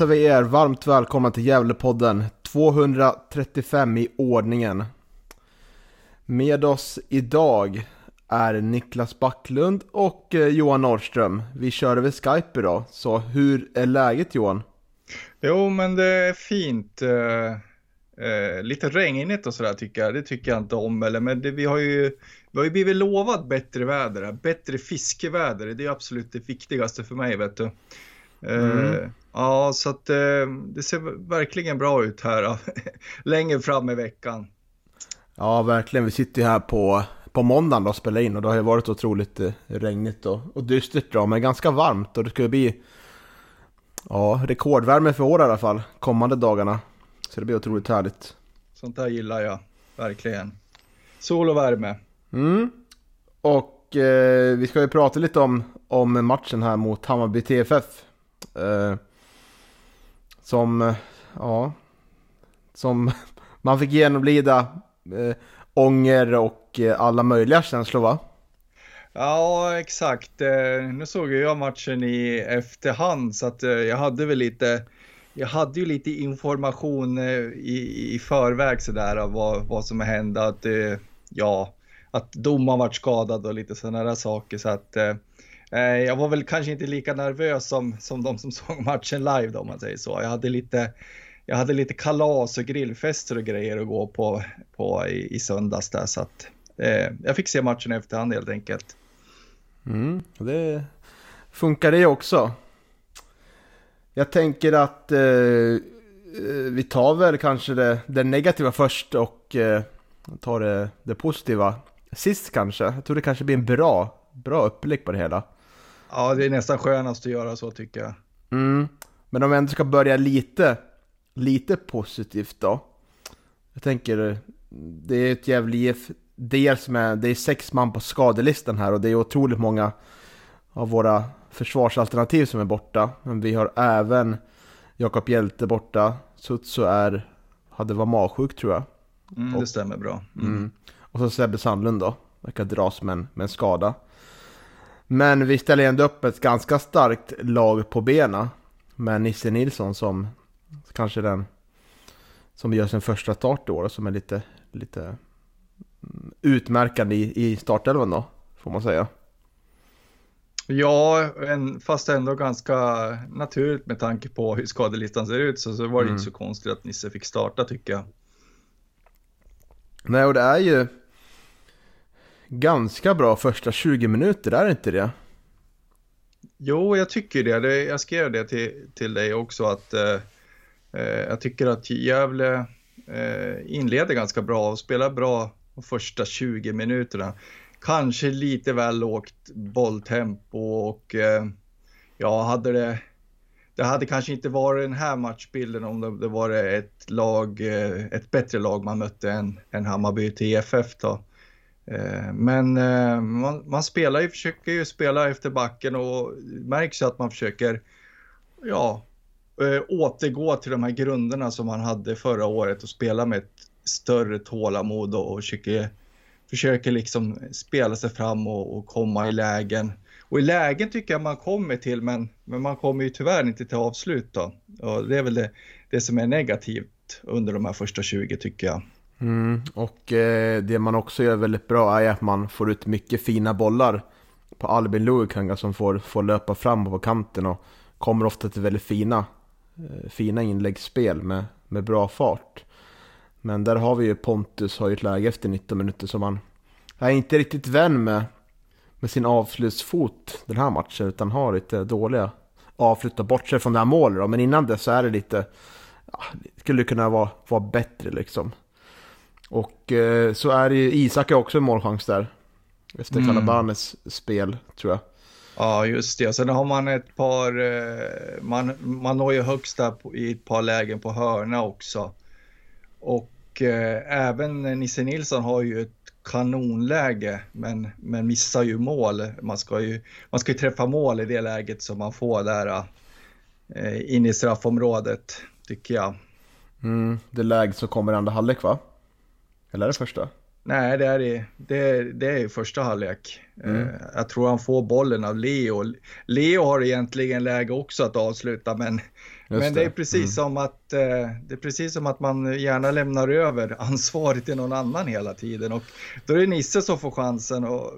Hälsar vi er varmt välkomna till Gävlepodden 235 i ordningen. Med oss idag är Niklas Backlund och eh, Johan Norrström. Vi kör över Skype idag, så hur är läget Johan? Jo, men det är fint. Eh, eh, lite regnigt och sådär tycker jag. Det tycker jag inte om. Eller, men det, vi, har ju, vi har ju blivit lovat bättre väder, bättre fiskeväder. Det är absolut det viktigaste för mig, vet du. Eh, Mm. Ja, så att eh, det ser verkligen bra ut här längre fram i veckan. Ja, verkligen. Vi sitter ju här på, på måndagen då och spelar in och det har ju varit otroligt eh, regnigt och, och dystert då, men ganska varmt och det ska ju bli ja, rekordvärme för år i alla fall, kommande dagarna. Så det blir otroligt härligt. Sånt där gillar jag, verkligen. Sol och värme. Mm. Och eh, vi ska ju prata lite om, om matchen här mot Hammarby TFF. Eh, som, eh, ja, som man fick genomlida eh, ånger och eh, alla möjliga känslor va? Ja, exakt. Eh, nu såg ju jag matchen i efterhand så att jag hade väl lite, jag hade ju lite information i, i förväg sådär av vad, vad som hände. Att, ja, att domaren vart skadad och lite sådana där saker. Så att eh, Eh, jag var väl kanske inte lika nervös som, som de som såg matchen live då, om man säger så. Jag hade lite, jag hade lite kalas och grillfester och grejer att gå på, på i, i söndags där. Så att eh, jag fick se matchen i efterhand helt enkelt. Mm, det funkar det också. Jag tänker att eh, eh, vi tar väl kanske det, det negativa först och eh, tar det, det positiva sist kanske. Jag tror det kanske blir en bra, bra uppblick på det hela. Ja, det är nästan skönast att göra så tycker jag. Mm. Men om vi ändå ska börja lite, lite positivt då. Jag tänker, det är ett Gävle IF, dels med, det är sex man på skadelistan här och det är otroligt många av våra försvarsalternativ som är borta. Men vi har även Jakob Hjälte borta, Sutsu är, hade var magsjuk tror jag. Mm, Och- det stämmer bra. Mm. Och så Sebbe Sandlund då, verkar dras med en, med en skada. Men vi ställer ändå upp ett ganska starkt lag på benen. Med Nisse Nilsson som kanske den som gör sin första start i år som är lite, lite mm, utmärkande i, i startelvan då, får man säga. Ja, en, fast ändå ganska naturligt med tanke på hur skadelistan ser ut så, så var det Mm. inte så konstigt att Nisse fick starta tycker jag. Nej, och det är ju ganska bra första 20 minuter, är det inte det? Jo, jag tycker det. det jag skrev det till, till dig också att eh, eh jag tycker att Gävle eh, inleder ganska bra och spelar bra de första 20 minuterna. Kanske lite väl lågt bolltempo och eh, ja, hade det det hade kanske inte varit den här matchbilden om det, det var ett lag, eh, ett bättre lag man mötte än, än Hammarby TFF då. Eh, men eh, man, man spelar ju, försöker ju spela efter backen och märks ju att man försöker, ja, eh, återgå till de här grunderna som man hade förra året och spela med ett större tålamod och, och försöker, försöker liksom spela sig fram och, och komma i lägen. Och i lägen tycker jag man kommer till, men, men man kommer ju tyvärr inte till avslut då. Och det är väl det, det som är negativt under de här första 20 tycker jag. Mm, och eh, det man också gör väldigt bra är att man får ut mycket fina bollar på Albin Luikanga som får, får löpa fram på kanten och kommer ofta till väldigt fina, eh, fina inläggsspel med, med bra fart. Men där har vi ju Pontus har ju ett läge efter 19 minuter som han är inte riktigt vän med, med sin avslutsfot den här matchen utan har lite dåliga avslut och bortser från det här målet då. Men innan det så är det lite, ja, det skulle kunna vara, vara bättre liksom. Och eh, så är det ju, Isak är också en målchans där. Efter Mm. Kalabanes spel, tror jag. Ja, just det. Sen har man ett par, eh, man, man når ju högst där på, i ett par lägen på hörna också. Och eh, även Nisse Nilsson har ju ett kanonläge men, men missar ju mål. Man ska ju, man ska ju träffa mål i det läget som man får där eh, in i straffområdet, tycker jag. Mm, det läge som kommer i andra halvlek va? Eller är det första? Nej, det är, det, det, det är i första halvlek. Mm. Eh, Jag tror han får bollen av Leo. Leo har egentligen läge också att avsluta, men, Just men det är det. precis Mm. som att eh, det är precis som att man gärna lämnar över ansvaret till någon annan hela tiden. Och då är det Nisse som får chansen och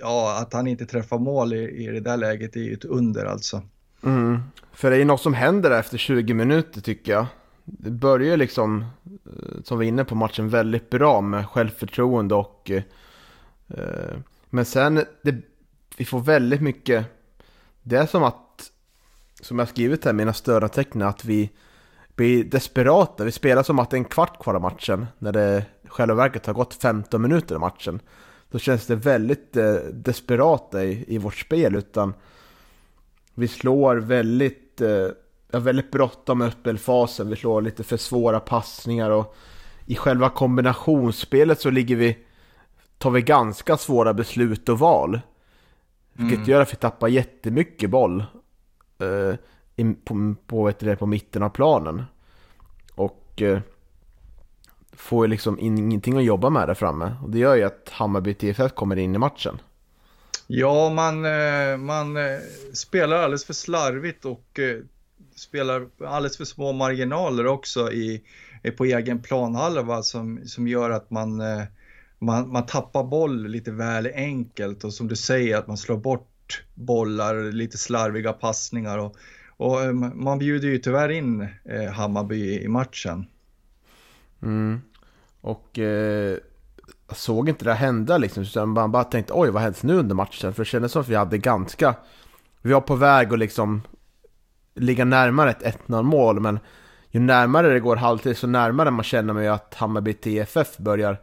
ja, att han inte träffar mål i, i det där läget är ju ett under alltså. Mm. För det är ju något som händer efter 20 minuter tycker jag. Det börjar liksom, Eh, som vi inne på matchen, väldigt bra med självförtroende och... eh, men sen, det, vi får väldigt mycket... Det är som att, som jag skrivit här mina störanteckn, att vi blir desperata. Vi spelar som att det är en kvart kvar av matchen, när det i själva verket har gått 15 minuter av matchen. Då känns det väldigt eh, desperata i, i vårt spel, utan vi slår väldigt, eh, ja, väldigt bråttom med spelfasen. Vi slår lite för svåra passningar och i själva kombinationsspelet så ligger vi, tar vi ganska svåra beslut och val. Vilket Mm. gör att vi tappar jättemycket boll eh, in, på, på, det, på mitten av planen. Och eh, får ju liksom ingenting att jobba med där framme. Och det gör ju att Hammarby TFF kommer in i matchen. Ja, man, eh, man eh, spelar alldeles för slarvigt och eh, spelar alldeles för små marginaler också i, på egen planhalva som, som gör att man, eh, man, man tappar boll lite väl enkelt och som du säger att man slår bort bollar, lite slarviga passningar och, och eh, man bjuder ju tyvärr in eh, Hammarby i matchen. Mm. Och eh, jag såg inte det hända liksom, utan man bara tänkte oj vad hänt nu under matchen? För det kändes som att vi hade ganska, vi var på väg att liksom ligga närmare ett 1-0 mål, men ju närmare det går halvtid så närmare man känner mig att Hammarby TFF börjar,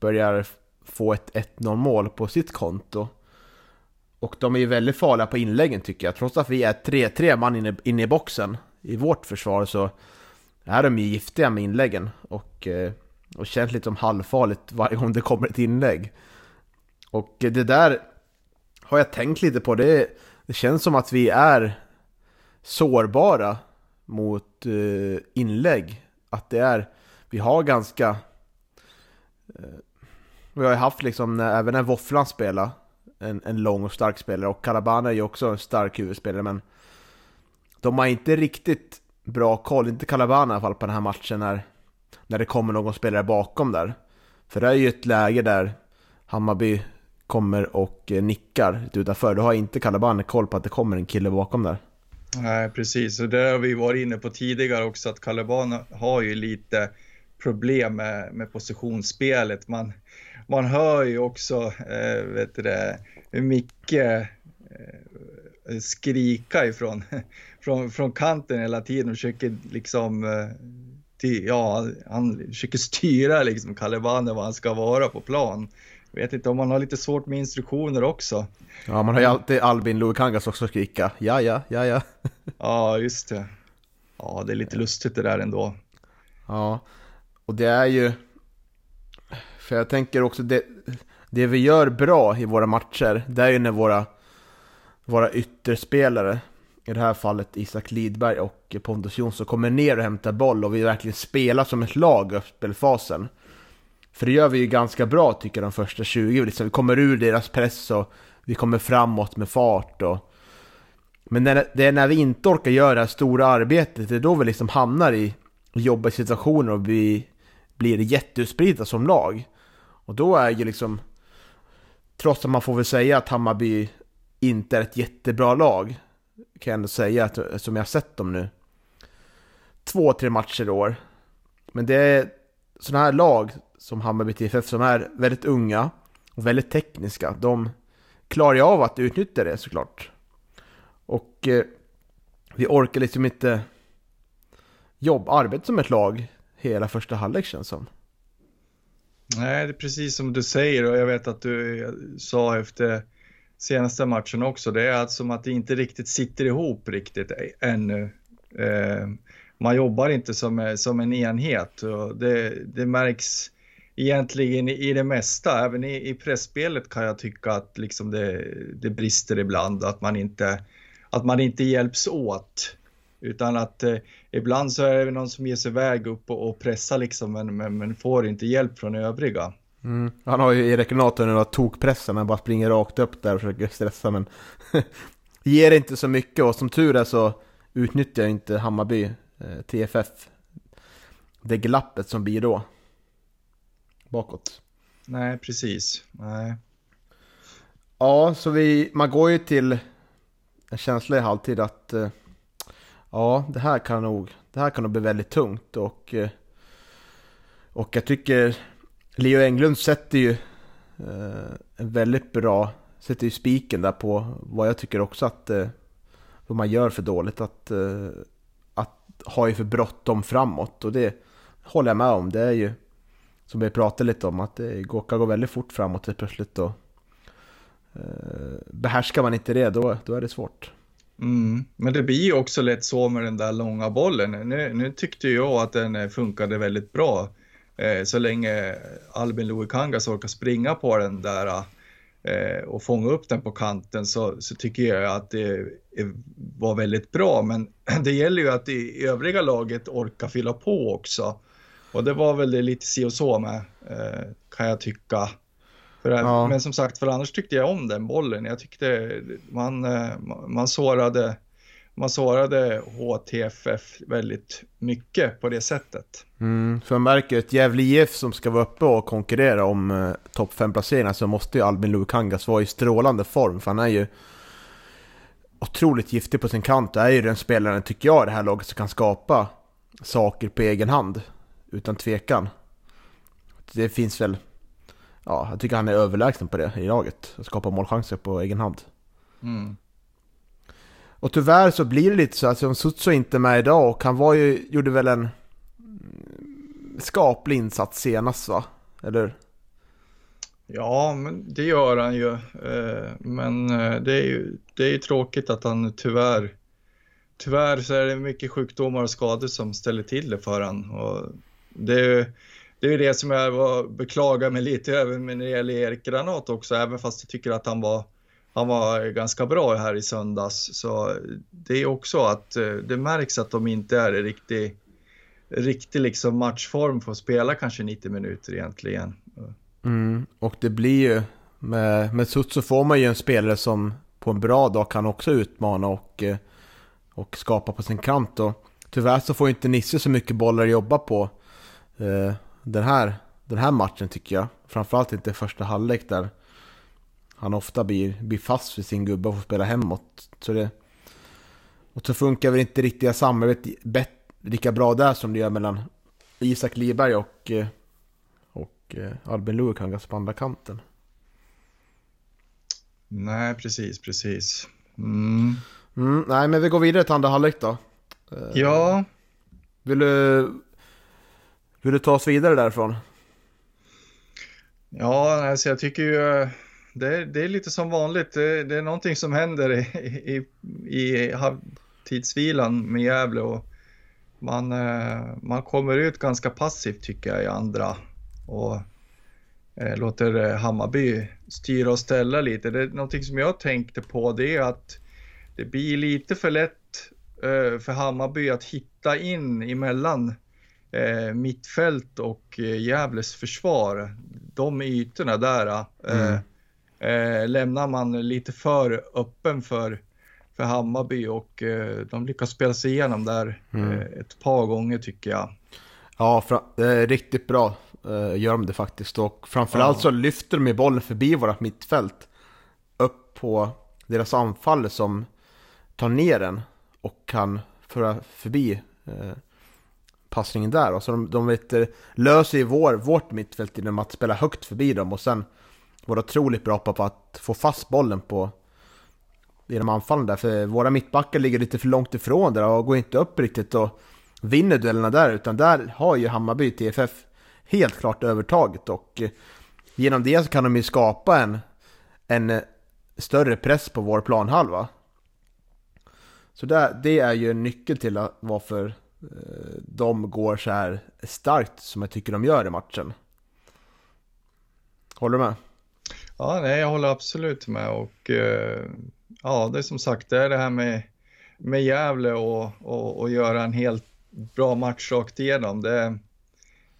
börjar få ett 1-0 mål på sitt konto. Och de är ju väldigt farliga på inläggen tycker jag, trots att vi är 3-3 man inne, inne i boxen i vårt försvar så är de ju giftiga med inläggen och, eh, och känns lite som halvfarligt varje gång det kommer ett inlägg. Och det där har jag tänkt lite på. Det, det känns som att vi är sårbara mot eh, inlägg. Att det är, vi har ganska... Eh, vi har ju haft liksom, när, även när Våfflan spelar, en, en lång och stark spelare och Karabana är ju också en stark huvudspelare men de har inte riktigt bra koll, inte Calabana i alla fall på den här matchen när, när det kommer någon spelare bakom där. För det är ju ett läge där Hammarby kommer och eh, nickar lite utanför. Då har inte Calabana koll på att det kommer en kille bakom där. Nej, precis. Och det har vi varit inne på tidigare också, att Calabana har ju lite problem med, med positionsspelet. Man, man hör ju också, eh, vet du det, Micke eh, skrika ifrån från, från kanten hela tiden och försöker liksom, eh, till, ja, han försöker styra liksom Calabana var han ska vara på plan. Vet inte om man har lite svårt med instruktioner också. Ja, man har ju alltid Albin Lukangas också skrika ja, ja, ja, ja. Ja, just det. Ja, det är lite lustigt det där ändå. Ja, och det är ju... För jag tänker också det, det vi gör bra i våra matcher, det är ju när våra, våra ytterspelare, i det här fallet Isak Lidberg och Pontus Jonsson, kommer ner och hämtar boll och vi verkligen spelar som ett lag i spelfasen. För det gör vi ju ganska bra tycker jag de första 20, liksom, vi kommer ur deras press och vi kommer framåt med fart och... Men när, det är när vi inte orkar göra det här stora arbetet, det är då vi liksom hamnar i jobbiga situationer och vi blir jätteutspridda som lag. Och då är ju liksom, trots att man får väl säga att Hammarby inte är ett jättebra lag, kan jag ändå säga att, som jag har sett dem nu. Två, tre matcher i år. Men det är sådana här lag som Hammarby TFF som är väldigt unga och väldigt tekniska. De klarar ju av att utnyttja det såklart. Och eh, vi orkar liksom inte jobb, arbeta som ett lag hela första halvlek känns som. Nej, det är precis som du säger och jag vet att du sa efter senaste matchen också. Det är alltså som att det inte riktigt sitter ihop riktigt ännu. Eh, man jobbar inte som, som en enhet och det, det märks egentligen i det mesta. Även i, i pressspelet kan jag tycka att liksom det, det brister ibland, att man inte, att man inte hjälps åt. Utan att eh, ibland så är det någon som ger sig iväg upp och, och pressar liksom, men, men, men, får inte hjälp från övriga. Mm. Han har ju Erik Renato några tokpressen, han bara springer rakt upp där och försöker stressa men ger inte så mycket och som tur är så utnyttjar inte Hammarby eh, TFF det glappet som blir då bakåt. Nej, precis. Nej. Ja, så vi, man går ju till en känsla i halvtid att eh, ja, det här kan nog, det här kan nog bli väldigt tungt och, eh, och jag tycker Leo Englund sätter ju eh, en väldigt bra, sätter ju spiken där på vad jag tycker också att vad man gör för dåligt, att, att ha ju för bråttom framåt och det håller jag med om. Det är ju som vi pratade lite om, att eh, det går väldigt fort framåt helt plötsligt. då. eh, behärskar man inte det, då, då är det svårt. Mm. Men det blir ju också lätt så med den där långa bollen. Nu, nu tyckte jag att den eh, funkade väldigt bra. Eh, så länge Albin Luikangas orkar springa på den där eh, och fånga upp den på kanten så, så tycker jag att det var väldigt bra. Men det gäller ju att det övriga laget orkar fylla på också. Och det var väl det lite si och så med, eh, kan jag tycka. För, ja. Men som sagt, för annars tyckte jag om den bollen. Jag tyckte man, eh, man sårade man sårade HTFF väldigt mycket på det sättet. Mm, för man märker att Gävle IF som ska vara uppe och konkurrera om eh, topp 5-placeringar så måste ju Albin Lukangas vara i strålande form. För han är ju otroligt giftig på sin kant och är ju den spelaren, tycker jag, i det här laget som kan skapa saker på egen hand utan tvekan. Det finns väl, ja, jag tycker han är överlägsen på det i laget. Att skapa målchanser på egen hand. Mm. Och tyvärr så blir det lite så att alltså, Sutso är inte med idag och han var ju, gjorde väl en skaplig insats senast va? Eller? Ja, men det gör han ju. Eh, men eh, det är ju, det är ju tråkigt att han tyvärr Tyvärr så är det mycket sjukdomar och skador som ställer till det för han. Och det är det är det som jag var, beklagar mig lite över när det gäller Erik Granat också, även fast jag tycker att han var, han var ganska bra här i söndags. Så det är också att eh, det märks att de inte är i riktig, riktig liksom matchform för att spela kanske 90 minuter egentligen. Mm, och det blir ju, med, med Sutt så får man ju en spelare som på en bra dag kan också utmana och, eh, och skapa på sin kant. Och tyvärr så får inte Nisse så mycket bollar att jobba på den, här, den här matchen tycker jag. Framförallt inte första halvlek där han ofta blir, blir fast vid sin gubbe och får spela hemåt. Så det, och så funkar väl inte riktiga samarbetet lika bra där som det gör mellan Isak Liberg och, eh, och eh, Albin Luekangas på andra kanten. Nej, precis, precis. Mm. Mm, nej, men vi går vidare till andra halvlek då. Eh, ja. Vill du hur det tas vidare därifrån? Ja, alltså jag tycker ju det, det är lite som vanligt. Det, det, är någonting som händer i, i, i halvtidsvilan med Gävle och man, eh, man kommer ut ganska passivt tycker jag i andra och eh, låter eh, Hammarby styra och ställa lite. Det är någonting som jag tänkte på det är att det blir lite för lätt eh, för Hammarby att hitta in emellan eh, mittfält och eh, Gävles försvar, de ytorna där eh, mm. eh, lämnar man lite för öppen för, för Hammarby och eh, de lyckas spela sig igenom där mm. Eh, ett par gånger tycker jag. Ja, riktigt bra gör de det faktiskt och framförallt ja. så lyfter de bollen förbi vårat mittfält upp på deras anfall som tar ner den och kan föra förbi passningen där. Och så de, de vet, eh, löser ju vår, vårt mittfält genom att spela högt förbi dem och sen vara otroligt bra på att få fast bollen på i de anfallen där. För våra mittbackar ligger lite för långt ifrån där och går inte upp riktigt och vinner duellerna där. Utan där har ju Hammarby TFF helt klart övertaget och eh, genom det så kan de ju skapa en, en eh, större press på vår planhalva. Så det, det är ju en nyckel till att, varför Eh, de går så här starkt som jag tycker de gör i matchen. Håller du med? Ja, nej, jag håller absolut med och eh, ja, det är som sagt, det är det här med, med Gävle och, och, och göra en helt bra match rakt igenom. Det,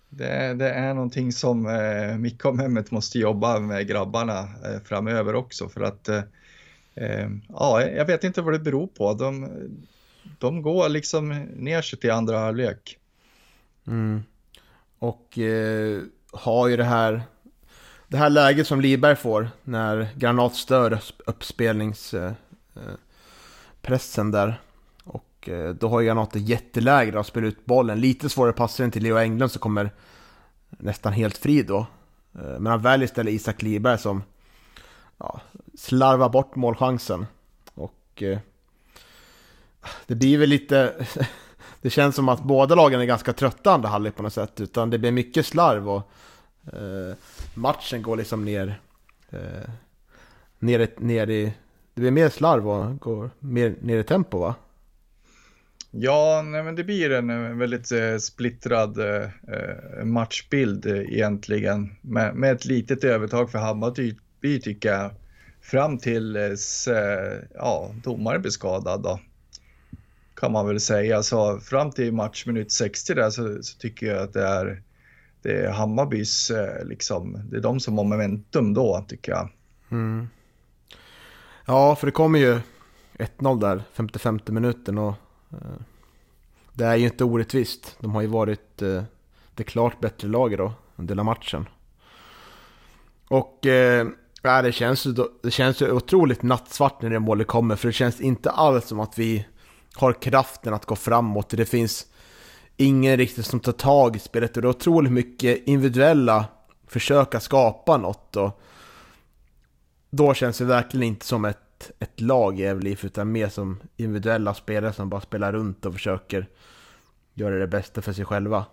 det, det är någonting som eh, Micke och Mehmet måste jobba med grabbarna eh, framöver också för att eh, eh ja, jag vet inte vad det beror på. De, de går liksom ner sig till andra halvlek. Mm. Och eh, har ju det här det här läget som Liberg får när Granat stör uppspelningspressen eh, eh, där. Och eh, då har ju Granat ett jätteläge att spela ut bollen. Lite svårare passar till Leo Englund som kommer nästan helt fri då. Eh, men han väljer istället Isak Liberg som ja, slarvar bort målchansen. Och eh, det blir väl lite... det känns som att båda lagen är ganska trötta andra halvlek på något sätt. Utan det blir mycket slarv och eh, matchen går liksom ner, eh, ner, ner i... Det blir mer slarv och går mer ner i tempo va? Ja, nej, men det blir en eh, väldigt eh, splittrad eh, eh, matchbild eh, egentligen med, med, ett litet övertag för Hammarby tycker jag fram tills eh, eh, ja, domaren blir skadad då. Kan man väl säga. Så fram till matchminut 60 där så, så tycker jag att det är det är Hammarbys, eh, liksom, det är de som har momentum då tycker jag. Mm. Ja, för det kommer ju 1-0 där, 55 minuten och eh, det är ju inte orättvist. De har ju varit eh, det klart bättre laget då, under hela matchen. Och eh, det, känns, det känns ju otroligt nattsvart när det målet kommer, för det känns inte alls som att vi har kraften att gå framåt. Det finns ingen riktigt som tar tag i spelet och det är otroligt mycket individuella försök att skapa något och då känns det verkligen inte som ett, ett lag i Evelif, utan mer som individuella spelare som bara spelar runt och försöker göra det bästa för sig själva.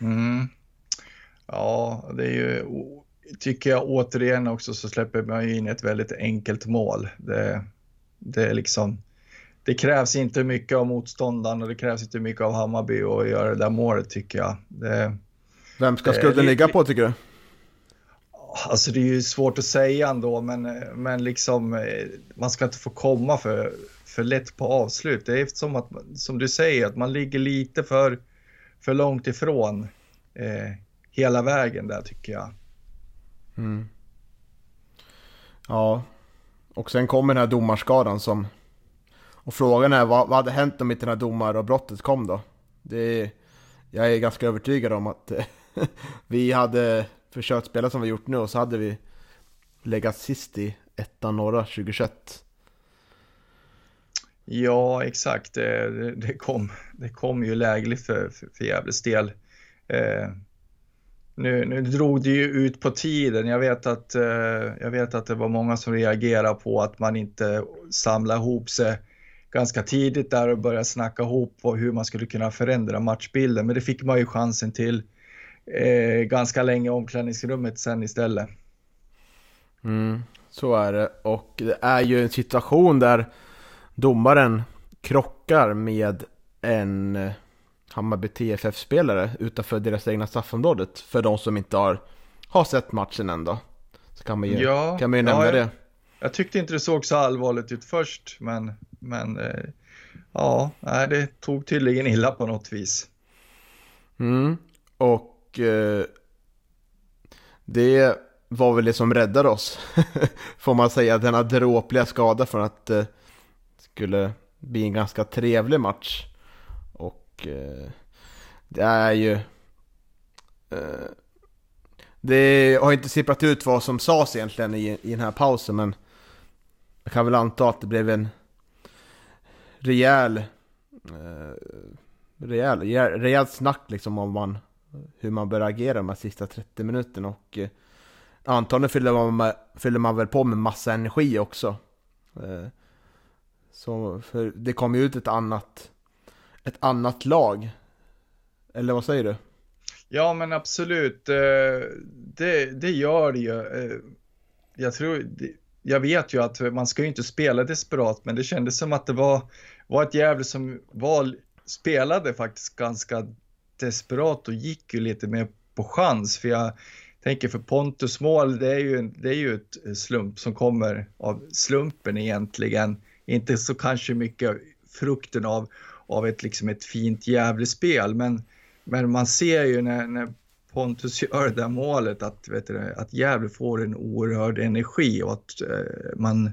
Mm. Ja, det är ju, tycker jag återigen också så släpper man ju in ett väldigt enkelt mål. Det, det är liksom det krävs inte mycket av motståndaren och det krävs inte mycket av Hammarby att göra det där målet tycker jag. Det, Vem ska skulden ligga på tycker du? Alltså det är ju svårt att säga ändå, men, men liksom man ska inte få komma för, för lätt på avslut. Det är som att, som du säger, att man ligger lite för, för långt ifrån eh, hela vägen där tycker jag. Mm. Ja, och sen kommer den här domarskadan som och frågan är vad, vad hade hänt om inte den här domaravbrottet kom då? Det, jag är ganska övertygad om att vi hade försökt spela som vi gjort nu och så hade vi legat sist i ettan norra 2021. Ja, exakt. Det, det, kom, det kom ju lägligt för, för, för Gävles del. Eh, nu, nu drog det ju ut på tiden. Jag vet, att, eh, jag vet att det var många som reagerade på att man inte samlade ihop sig ganska tidigt där och började snacka ihop på hur man skulle kunna förändra matchbilden. Men det fick man ju chansen till eh, ganska länge i omklädningsrummet sen istället. Mm, så är det. Och det är ju en situation där domaren krockar med en eh, Hammarby TFF-spelare utanför deras egna straffområdet. För de som inte har, har sett matchen än då. Så kan man ju, ja, kan man ju nämna ja, det. Jag tyckte inte det såg så allvarligt ut först, men, men eh, ja, det tog tydligen illa på något vis. Mm, och eh, det var väl det som räddade oss, får man säga, denna dråpliga skada från att det eh, skulle bli en ganska trevlig match. Och eh, det är ju... Eh, det har inte sipprat ut vad som sades egentligen i, i den här pausen, men jag kan väl anta att det blev en rejäl, eh, rejäl, rejäl snack liksom om man, hur man bör agera de här sista 30 minuterna och eh, antagligen fyller man, fyller man väl på med massa energi också. Eh, så för det kom ju ut ett annat, ett annat lag. Eller vad säger du? Ja, men absolut. Eh, det, det gör det ju. Eh, jag tror, jag vet ju att man ska ju inte spela desperat, men det kändes som att det var, var ett Gävle som var, spelade faktiskt ganska desperat och gick ju lite mer på chans. För jag tänker för Pontus mål, det är ju, det är ju ett slump som kommer av slumpen egentligen. Inte så kanske mycket frukten av, av ett, liksom ett fint Gävle-spel, men, men man ser ju när, när Pontus gör det där målet att, vet du, att Gävle får en oerhörd energi och att eh, man,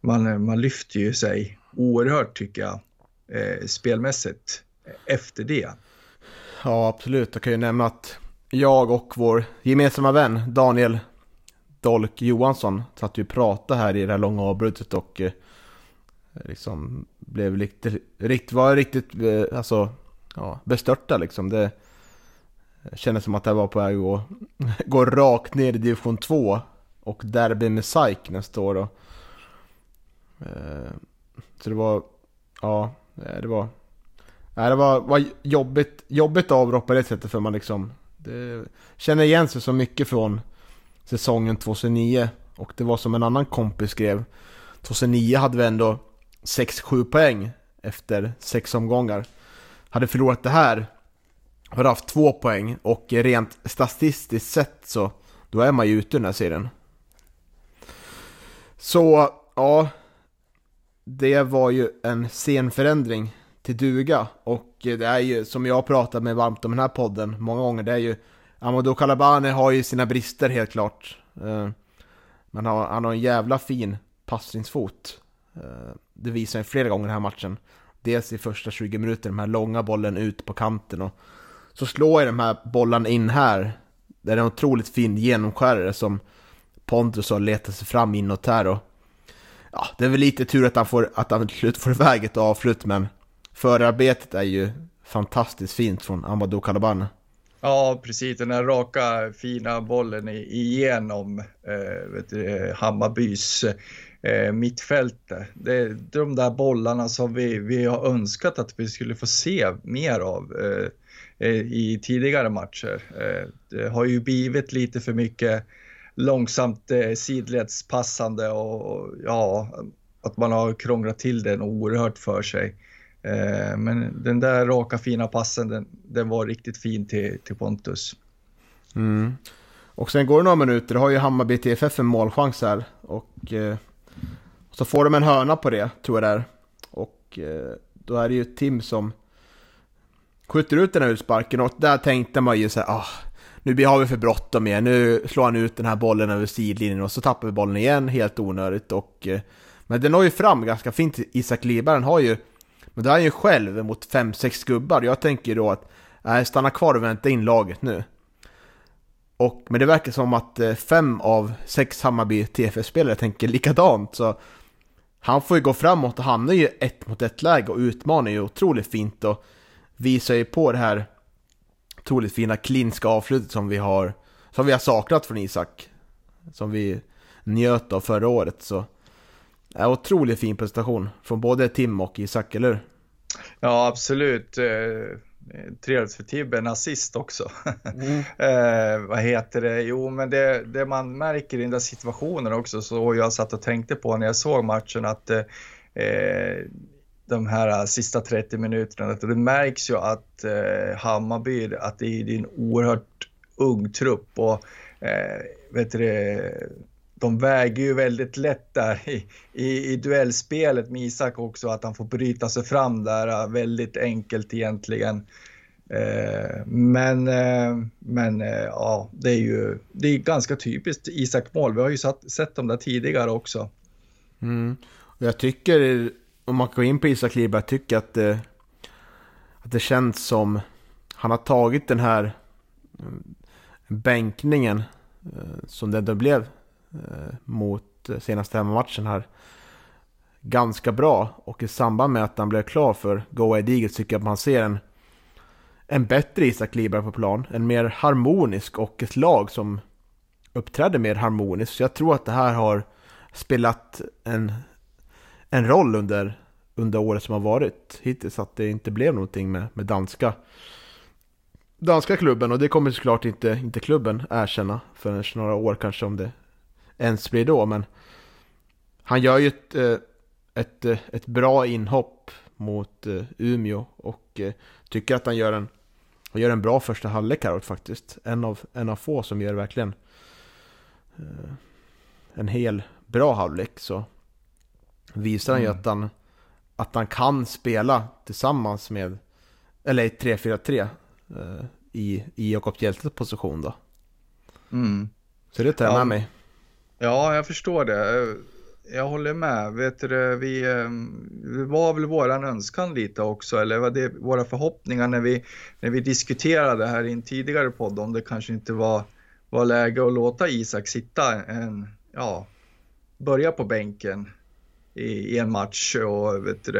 man, man lyfter ju sig oerhört tycker jag eh, spelmässigt efter det. Ja, absolut. Jag kan ju nämna att jag och vår gemensamma vän Daniel Dolk Johansson satt ju och pratade här i det här långa avbrutet och eh, liksom blev riktigt, rikt, var riktigt eh, alltså, ja, bestörta liksom. Det kändes som att det var på väg att gå rakt ner i division 2 och derby med SAIK nästa år. Och, eh, så det var, ja, eh, det var Nej, det var, var jobbigt, jobbigt avbrott på det sättet för man liksom det, Känner igen sig så mycket från säsongen 2009 Och det var som en annan kompis skrev 2009 hade vi ändå 6-7 poäng efter 6 omgångar Hade förlorat det här Hade haft 2 poäng och rent statistiskt sett så Då är man ju ute i den här serien Så, ja Det var ju en sen förändring till duga. Och det är ju, som jag har pratat med varmt om den här podden många gånger, det är ju Amadou Kalabane har ju sina brister helt klart. Eh, men han har en jävla fin passningsfot. Eh, det visar jag flera gånger i den här matchen. Dels i första 20 minuter, den här långa bollen ut på kanten och så slår jag de här bollarna in här. Det är en otroligt fin genomskärare som Pontus har letat sig fram inåt här och ja, det är väl lite tur att han får, att han till slut får iväg ett avslut men förarbetet är ju fantastiskt fint från Amadou Calabana. Ja, precis. Den här raka fina bollen igenom eh, vet du, eh, Hammarbys eh, mittfälte. Det är de där bollarna som vi, vi har önskat att vi skulle få se mer av eh, eh i tidigare matcher. Eh, det har ju blivit lite för mycket långsamt eh, sidledspassande och ja, att man har krånglat till den oerhört för sig. Eh, men den där raka fina passen, den, den var riktigt fin till, till Pontus. Mm. Och sen går det några minuter, då har ju Hammarby TFF en målchans här. Och eh, så får de en hörna på det, tror jag det är. Och eh, då är det ju Tim som skjuter ut den här utsparken och där tänkte man ju så här, ah, nu har vi för bråttom igen, nu slår han ut den här bollen över sidlinjen och så tappar vi bollen igen, helt onödigt. Och, eh, men den når ju fram ganska fint, Isak Liberen har ju men då är han ju själv mot 5-6 gubbar. Jag tänker då att, nej, stanna kvar och vänta in laget nu. Och, men det verkar som att eh, fem av sex Hammarby TFF-spelare tänker likadant. Så han får ju gå framåt och hamnar ju ett mot ett läge och utmanar ju otroligt fint och visar ju på det här otroligt fina klinska avslutet som vi har som vi har saknat från Isak. Som vi njöt av förra året. Så Ja, otroligt fin prestation från både Tim och Isak, eller Ja, absolut. Eh, trevligt för Tibbe, en assist också. Mm. eh, vad heter det? Jo, men det, det, man märker i den där situationen också, så jag satt och tänkte på när jag såg matchen att eh, de här sista 30 minuterna, att det märks ju att eh, Hammarby, att det är en oerhört ung trupp och eh, vet du de väger ju väldigt lätt där i, i, i duellspelet med Isak också, att han får bryta sig fram där äh, väldigt enkelt egentligen. Eh, men eh, men eh, ja, det är ju det är ganska typiskt Isak-mål. Vi har ju satt, sett dem där tidigare också. Mm. Jag tycker, om man går in på Isak Liberg, jag tycker att det, att det känns som han har tagit den här mm, bänkningen eh, som det ändå blev Eh, mot eh, senaste hemmamatchen här ganska bra. Och i samband med att han blev klar för Go Ahead Eagles tycker jag att man ser en, en bättre Isak Liberg på plan. En mer harmonisk och ett lag som uppträder mer harmoniskt. Så jag tror att det här har spelat en, en roll under, under året som har varit hittills. Att det inte blev någonting med, med danska danska klubben och det kommer såklart inte, inte klubben erkänna förrän några år kanske om det ens blir då. Men han gör ju ett, eh, ett, eh, ett bra inhopp mot eh, Umeå och tycker att han gör en, han gör en bra första halvlek här faktiskt. En av, en av få som gör verkligen en hel bra halvlek så visar han ju mm. att han, att han kan spela tillsammans med, eller 3-4-3 i, i Jakob Hjeltes position då. Mm. Så det tar jag ja. med mig. Ja, jag förstår det. Jag håller med. Vet du, vi, eh, det var väl våran önskan lite också, eller var det våra förhoppningar när vi, när vi diskuterade här i en tidigare podd om det kanske inte var, var läge att låta Isak sitta en, ja, börja på bänken i, i en match och vet du,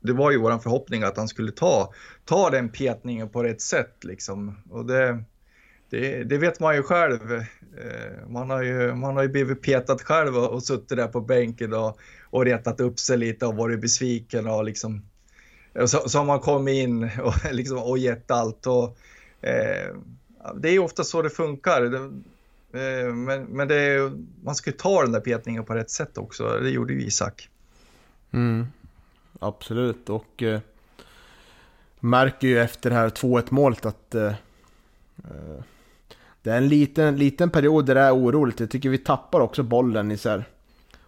det var ju våran förhoppning att han skulle ta, ta den petningen på rätt sätt liksom. Och det, det, det vet man ju själv. Eh, man har ju, man har ju blivit petad själv och, och suttit där på bänken och, och retat upp sig lite och varit besviken och liksom så, så har man kommit in och, liksom, och gett allt. Och, eh, det är ju ofta så det funkar. Det, eh, men men det man ska ju ta den där petningen på rätt sätt också. Det gjorde ju Isak. Mm, absolut, och eh, märker ju efter det här 2-1 målet att eh, eh det är en liten, liten period där det är oroligt. Jag tycker vi tappar också bollen i så här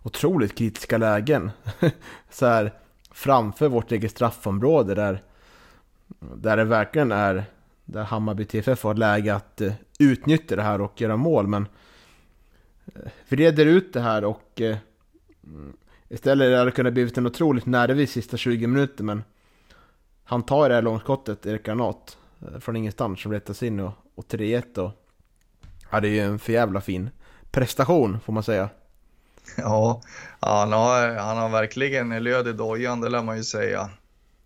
otroligt kritiska lägen. så här framför vårt eget straffområde där, där det verkligen är där Hammarby TFF har läge att eh, utnyttja det här och göra mål. Men eh, vi reder ut det här och eh, mm, istället hade det kunnat blivit en otroligt nervig sista 20 minuter men han tar det här långskottet, Erik Granat, från ingenstans som rättas in och, och 3-1 och Ja, det är ju en för jävla fin prestation får man säga. Ja, han har, han har verkligen löd i dojan, det lär man ju säga.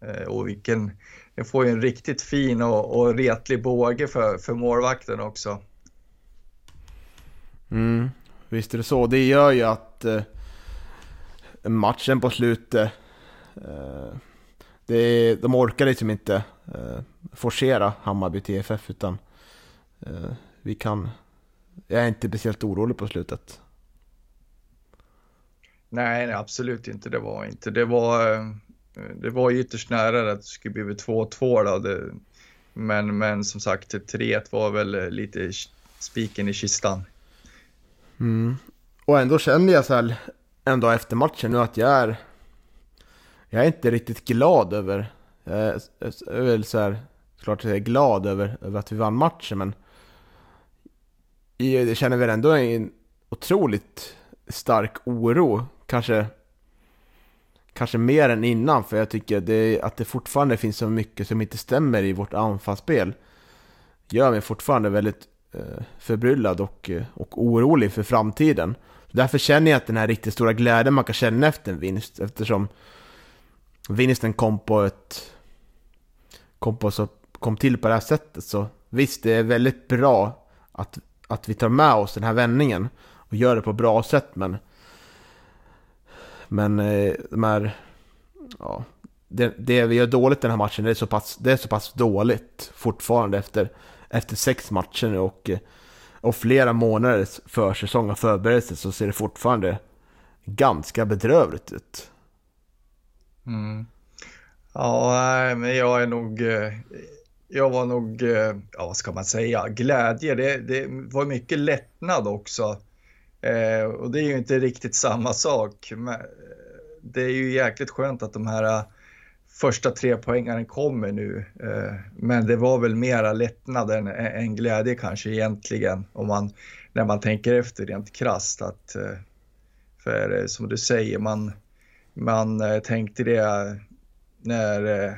Eh, och vilken, det får ju en riktigt fin och, och retlig båge för, för målvakten också. Mm, visst är det så. Det gör ju att eh, matchen på slutet, eh, det, de orkar liksom inte eh, forcera Hammarby TFF utan eh, vi kan jag är inte speciellt orolig på slutet. Nej, nej, absolut inte. Det var inte. Det var, eh, det var ytterst nära att det skulle bli 2-2 då. Det, men, men som sagt, 3-1 var väl lite spiken i kistan. Mm. Och ändå känner jag så här, ändå efter matchen nu att jag är, jag är inte riktigt glad över, jag är, jag är väl så här, klart jag är glad över, över att vi vann matchen men jag känner väl ändå en otroligt stark oro. Kanske, kanske mer än innan, för jag tycker det, att det fortfarande finns så mycket som inte stämmer i vårt anfallsspel. Gör mig fortfarande väldigt eh, förbryllad och, eh, och orolig för framtiden. Därför känner jag att den här riktigt stora glädjen man kan känna efter en vinst, eftersom vinsten kom på ett... Kom, på så, kom till på det här sättet, så visst, det är väldigt bra att att vi tar med oss den här vändningen och gör det på ett bra sätt men men eh, de här, ja, det, det, vi gör dåligt den här matchen det är så pass, det är så pass dåligt fortfarande efter, efter sex matcher nu och, och flera månaders försäsong och förberedelse så ser det fortfarande ganska bedrövligt ut. Mm. Ja, men jag är nog eh, jag var nog, eh, ja vad ska man säga, glädje. Det, det var mycket lättnad också. Eh, och det är ju inte riktigt samma sak. Men eh, det är ju jäkligt skönt att de här eh, första tre poängarna kommer nu. Eh, men det var väl mera lättnad än, än glädje kanske egentligen. Om man, när man tänker efter rent krasst. Att, för som du säger, man, man tänkte det när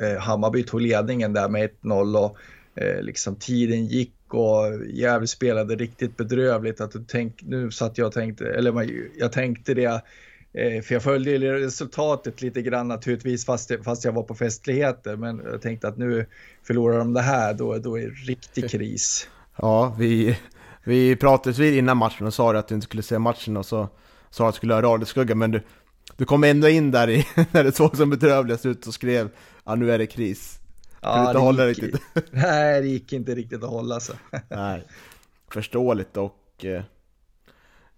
Eh, Hammarby tog ledningen där med 1-0 och eh, liksom tiden gick och Gävle spelade riktigt bedrövligt. Att du tänk, nu satt jag och tänkte, eller jag tänkte det, eh, för jag följde resultatet lite grann naturligtvis fast, fast jag var på festligheter. Men jag tänkte att nu förlorar de det här, då, då är det riktig kris. Ja, vi, vi pratades vid innan matchen och sa att du inte skulle se matchen och så sa att du skulle ha radioskugga, men du, du kom ändå in där i, när det såg som bedrövligast ut och skrev ja nu är det kris. Ja, det, hålla gick, riktigt. Nej, det gick inte riktigt att hålla sig. nej, förståeligt och... Eh,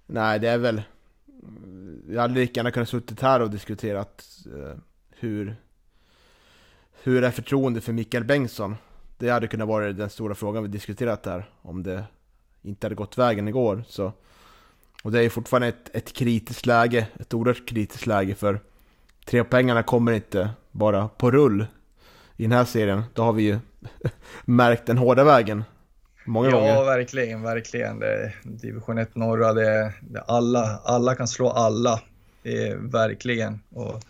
nej, det är väl... Jag hade lika gärna kunnat suttit här och diskuterat eh, hur... Hur är förtroende för Mikael Bengtsson? Det hade kunnat vara den stora frågan vi diskuterat där. Om det inte hade gått vägen igår. Så. Och det är fortfarande ett, ett kritiskt läge. Ett oerhört kritiskt läge för tre pengarna kommer inte bara på rull i den här serien. Då har vi ju märkt den hårda vägen många ja, gånger. Ja, verkligen, verkligen. Det division 1 norra, det, det alla, alla kan slå alla. Det verkligen. Och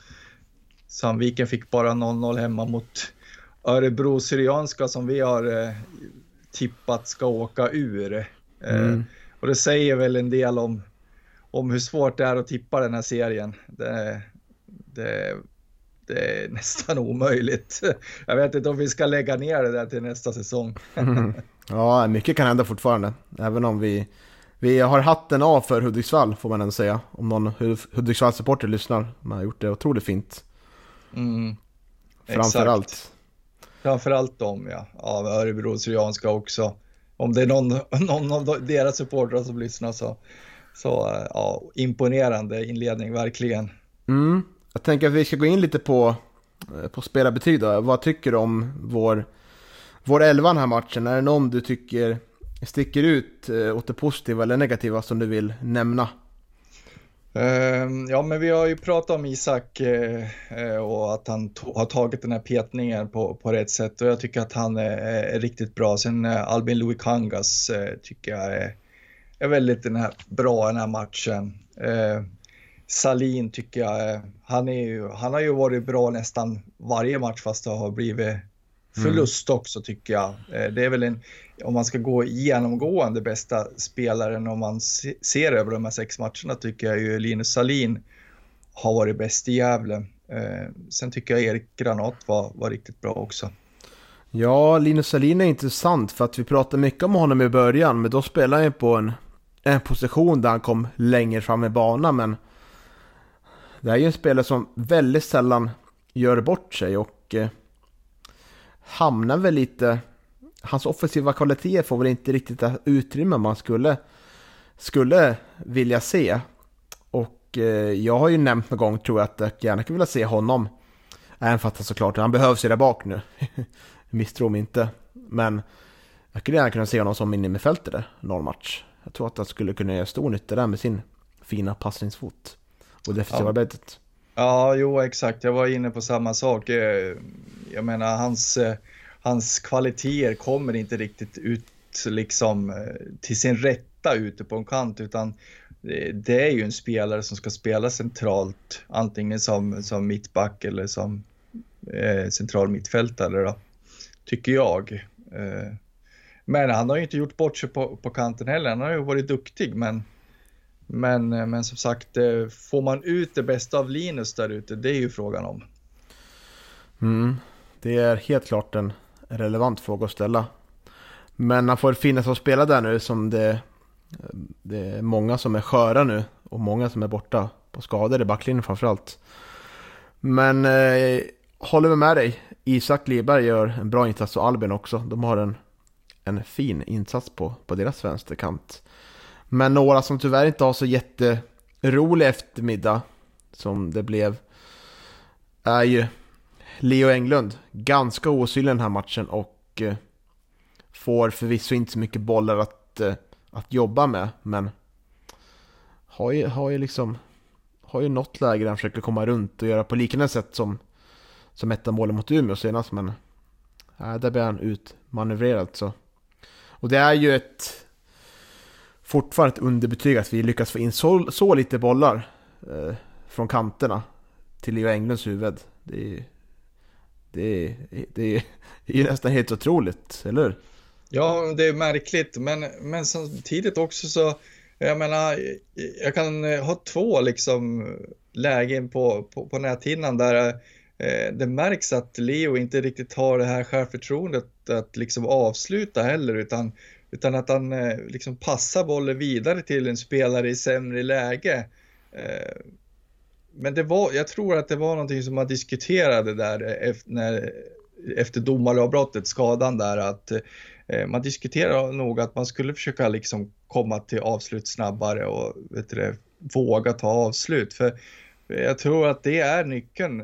Sandviken fick bara 0-0 hemma mot Örebro Syrianska som vi har eh, tippat ska åka ur. Eh, mm. Och det säger väl en del om, om hur svårt det är att tippa den här serien. Det, det, det är nästan omöjligt. Jag vet inte om vi ska lägga ner det där till nästa säsong. Mm. Ja, mycket kan hända fortfarande. Även om vi, vi har hatten av för Hudiksvall får man ändå säga. Om någon Hudiksvall-supporter lyssnar. Man har gjort det otroligt fint. Mm. Framförallt. Framförallt dem ja. Ja, Örebro Syrianska också. Om det är någon, någon av deras supportrar som lyssnar så, så ja, imponerande inledning verkligen. Mm. Jag tänker att vi ska gå in lite på, eh, på spelarbetyg då. Vad tycker du om vår, vår elva den här matchen? Är det någon du tycker sticker ut eh, åt det positiva eller negativa som du vill nämna? Ehm, ja, men vi har ju pratat om Isak eh, och att han har tagit den här petningen på, på rätt sätt och jag tycker att han är, är riktigt bra. Sen Albin Louis Kangas tycker jag är, är väldigt den här, bra i den här matchen. Salin tycker jag, eh, han, är ju, han har ju varit bra nästan varje match fast det har blivit förlust mm. också tycker jag. Eh, det är väl en, om man ska gå genomgående bästa spelaren om man ser över de här sex matcherna tycker jag ju Linus Salin har varit bäst i Gävle. Eh, sen tycker jag Erik Granat var, var riktigt bra också. Ja, Linus Salin är intressant för att vi pratade mycket om honom i början men då spelade han ju på en, en position där han kom längre fram i banan men det här är ju en spelare som väldigt sällan gör bort sig och eh, hamnar väl lite... Hans offensiva kvaliteter får väl inte riktigt det utrymme man skulle, skulle vilja se. Och eh, jag har ju nämnt någon gång, tror jag, att jag gärna skulle vilja se honom. Även fast han såklart, han behövs ju där bak nu. Misstro mig inte. Men jag skulle gärna kunna se honom som innermittfältare någon match. Jag tror att han skulle kunna göra stor nytta där med sin fina passningsfot och defensiva ja. Ja, jo exakt. Jag var inne på samma sak. Eh, jag menar, hans, eh, hans kvaliteter kommer inte riktigt ut liksom eh, till sin rätta ute på en kant, utan det är ju en spelare som ska spela centralt, antingen som, som mittback eller som eh, central mittfältare då, tycker jag. Eh, men han har ju inte gjort bort sig på, på kanten heller. Han har ju varit duktig, men men, eh, men som sagt, eh, får man ut det bästa av Linus där ute? Det är ju frågan om. Mm, det är helt klart en relevant fråga att ställa. Men han får finnas att spela där nu som det, det är många som är sköra nu och många som är borta på skador i backlinjen framförallt. Men eh, håller med dig. Isak Liberg gör en bra insats och Albin också. De har en, en fin insats på, på deras vänsterkant. Men några som tyvärr inte har så jätterolig eftermiddag som det blev är ju Leo Englund. Ganska osynlig den här matchen och eh, får förvisso inte så mycket bollar att, eh, att jobba med. Men har ju, har ju liksom har ju något läge där han försöker komma runt och göra på liknande sätt som, som ett av målen mot Umeå senast. Men äh, där blir han utmanövrerad så. Och det är ju ett fortfarande ett underbetyg att vi lyckas få in så, så lite bollar eh, från kanterna till Leo Englunds huvud. Det är, det, är, det, är, det är nästan helt otroligt, eller hur? Ja, det är märkligt, men, men samtidigt också så, jag menar, jag kan ha två liksom lägen på, på, på näthinnan där eh, det märks att Leo inte riktigt har det här självförtroendet att liksom avsluta heller, utan utan att han eh, liksom passar bollen vidare till en spelare i sämre läge. Eh, men det var, jag tror att det var någonting som man diskuterade där efter, när, efter domaravbrottet, skadan där, att eh, man diskuterade nog att man skulle försöka liksom komma till avslut snabbare och vet du, våga ta avslut. För jag tror att det är nyckeln.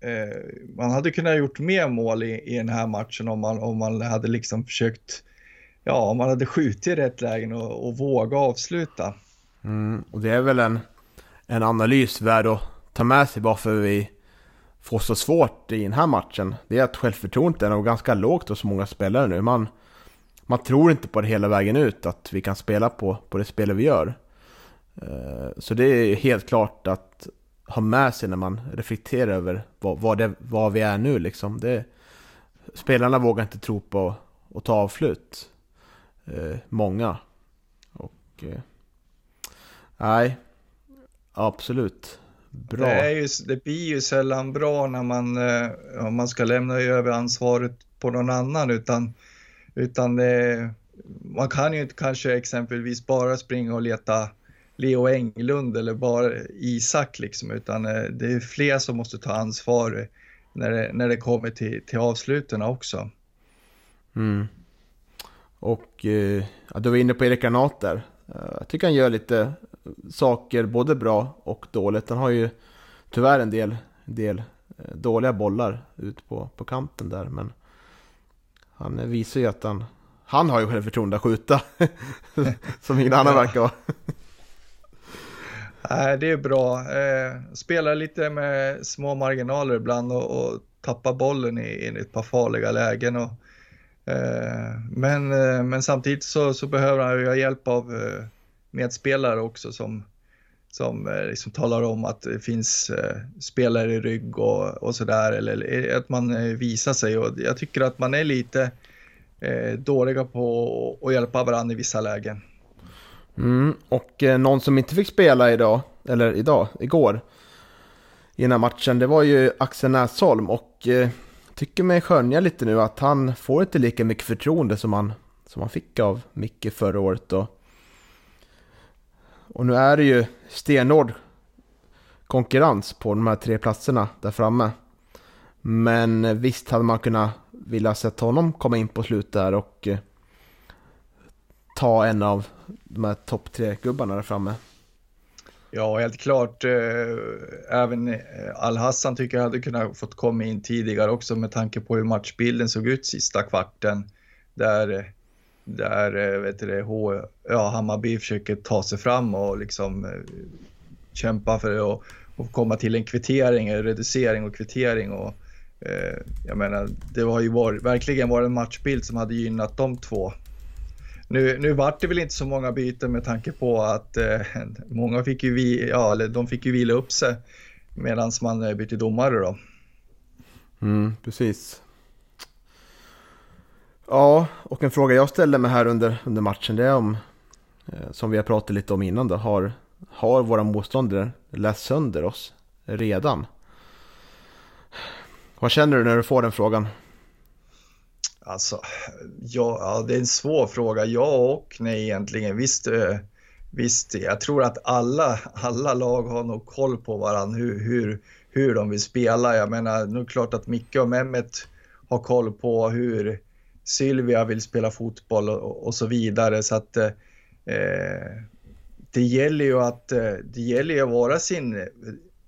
Eh, man hade kunnat gjort mer mål i, i den här matchen om man, om man hade liksom försökt, ja, om man hade skjutit i rätt lägen och, och våga avsluta. Mm, och det är väl en, en analys värd att ta med sig varför vi får så svårt i den här matchen. Det är att självförtroendet är nog ganska lågt hos många spelare nu. Man, man tror inte på det hela vägen ut, att vi kan spela på, på det spelet vi gör. Eh, så det är helt klart att ha med sig när man reflekterar över vad, vad, det, vad vi är nu liksom. Det, spelarna vågar inte tro på att ta avslut. Eh, många. Och... Eh, nej. Absolut. Bra. Det, är ju, det blir ju sällan bra när man, om man ska lämna över ansvaret på någon annan utan, utan det, man kan ju inte kanske exempelvis bara springa och leta Leo Englund eller bara Isak liksom, utan eh, det är fler som måste ta ansvar när det, när det kommer till, till avsluten också. Mm. Och eh, du var inne på Erik Granat där. Eh, jag tycker han gör lite saker både bra och dåligt. Han har ju tyvärr en del, del dåliga bollar ut på, på kanten där. Men han visar ju att han, han har ju självförtroende att skjuta. som ingen annan verkar ha. Nej, det är bra. Eh, spelar lite med små marginaler ibland och, och tappar bollen i, i ett par farliga lägen. Och, eh, Eh, men, eh, men samtidigt så, så behöver han ju ha hjälp av eh, medspelare också som, som liksom talar om att det finns spelare i rygg och, och sådär. Eller att man visar sig. Och jag tycker att man är lite dåliga på att hjälpa varandra i vissa lägen. Mm, och någon som inte fick spela idag, eller idag, igår, innan matchen, det var ju Axel Näsholm och tycker mig skönja lite nu att han får inte lika mycket förtroende som han, som han fick av Micke förra året. Och, och nu är det ju stenhård konkurrens på de här tre platserna där framme. Men visst hade man kunnat vilja sett honom komma in på slutet där och eh, ta en av de här topp tre-gubbarna där framme. Ja, helt klart. Eh, även eh, Al-Hassan tycker jag hade kunnat fått komma in tidigare också med tanke på hur matchbilden såg ut sista kvarten. Där, eh, där vet du, H, ja, Hammarby försöker ta sig fram och liksom kämpa för att och komma till en kvittering, en reducering och kvittering. Och, jag menar, det har ju varit, verkligen varit en matchbild som hade gynnat de två nu, nu vart det väl inte så många byten med tanke på att eh, många fick ju, vi, ja, eller de fick ju vila upp sig medan man eh, bytte domare då. Mm, precis. Ja, och en fråga jag ställde mig här under, under matchen det är om, eh, som vi har pratat lite om innan då, har, har våra motståndare läst sönder oss redan? Vad känner du när du får den frågan? Alltså, ja, ja, det är en svår fråga. Ja och nej egentligen. Visst, eh, visst jag tror att alla, alla lag har nog koll på varandra hur, hur, hur de vill spela. Jag menar, nu är det klart att Micke och Mehmet har koll på hur Sylvia vill spela fotboll och, och så vidare. Så att eh, det gäller ju att, eh, det gäller ju att vara sin eh,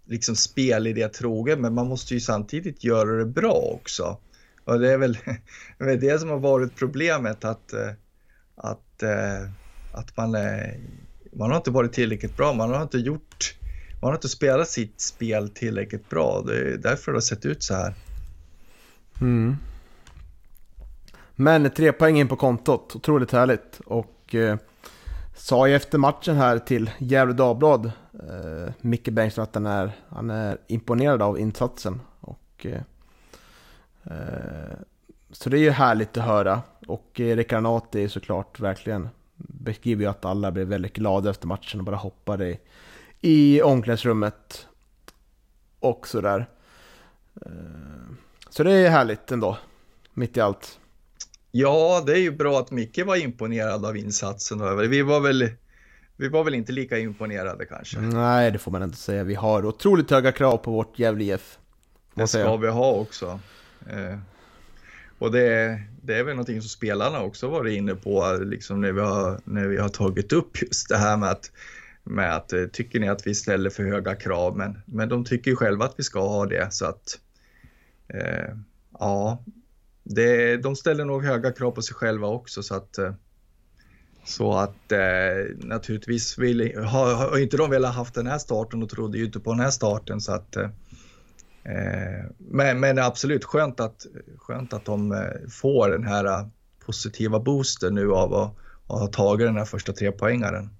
liksom spelidé trogen, men man måste ju samtidigt göra det bra också. Och det är väl det, är det som har varit problemet att, eh, att, eh, att man, eh, man har inte varit tillräckligt bra. Man har inte gjort, man har inte spelat sitt spel tillräckligt bra. Det är därför det har sett ut så här. Mm. Men tre poäng in på kontot, otroligt härligt. Och eh, sa ju efter matchen här till Gävle Dagblad, eh, Micke Bengtsson, att han är, han är imponerad av insatsen. Och Eh, så det är ju härligt att höra. Och Erik Granati är såklart verkligen beskriver ju att alla blev väldigt glada efter matchen och bara hoppade i, i omklädningsrummet. Och sådär. Eh, så det är härligt ändå, mitt i allt. Ja, det är ju bra att Micke var imponerad av insatsen. Vi var väl, vi var väl inte lika imponerade kanske. Nej, det får man inte säga. Vi har otroligt höga krav på vårt Gävle IF. Det ska vi ha också. Eh, och det, det är väl någonting som spelarna också varit inne på, liksom när vi har, när vi har tagit upp just det här med att, med att eh, tycker ni att vi ställer för höga krav? Men, men de tycker ju själva att vi ska ha det så att eh, ja, det, de ställer nog höga krav på sig själva också så att eh, så att eh, naturligtvis vill, har, har inte de velat haft den här starten och trodde ju inte på den här starten så att Eh, men, men absolut skönt att, skönt att de eh, får den här eh, positiva boosten nu av att, att ha tagit den här första trepoängaren.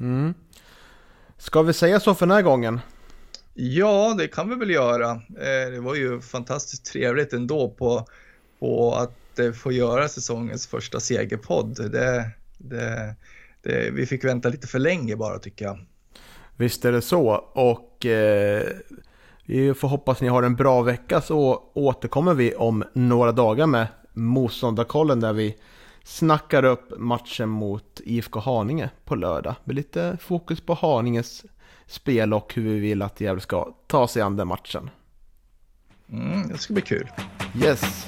Mm. Ska vi säga så för den här gången? Ja, det kan vi väl göra. Det var ju fantastiskt trevligt ändå på, på att få göra säsongens första segerpodd. Det, det, det, vi fick vänta lite för länge bara tycker jag. Visst är det så och eh, vi får hoppas ni har en bra vecka så återkommer vi om några dagar med motståndarkollen där vi snackar upp matchen mot IFK Haninge på lördag. Med lite fokus på Haninges spel och hur vi vill att Gävle ska ta sig an den matchen. Mm, det ska bli kul. Yes.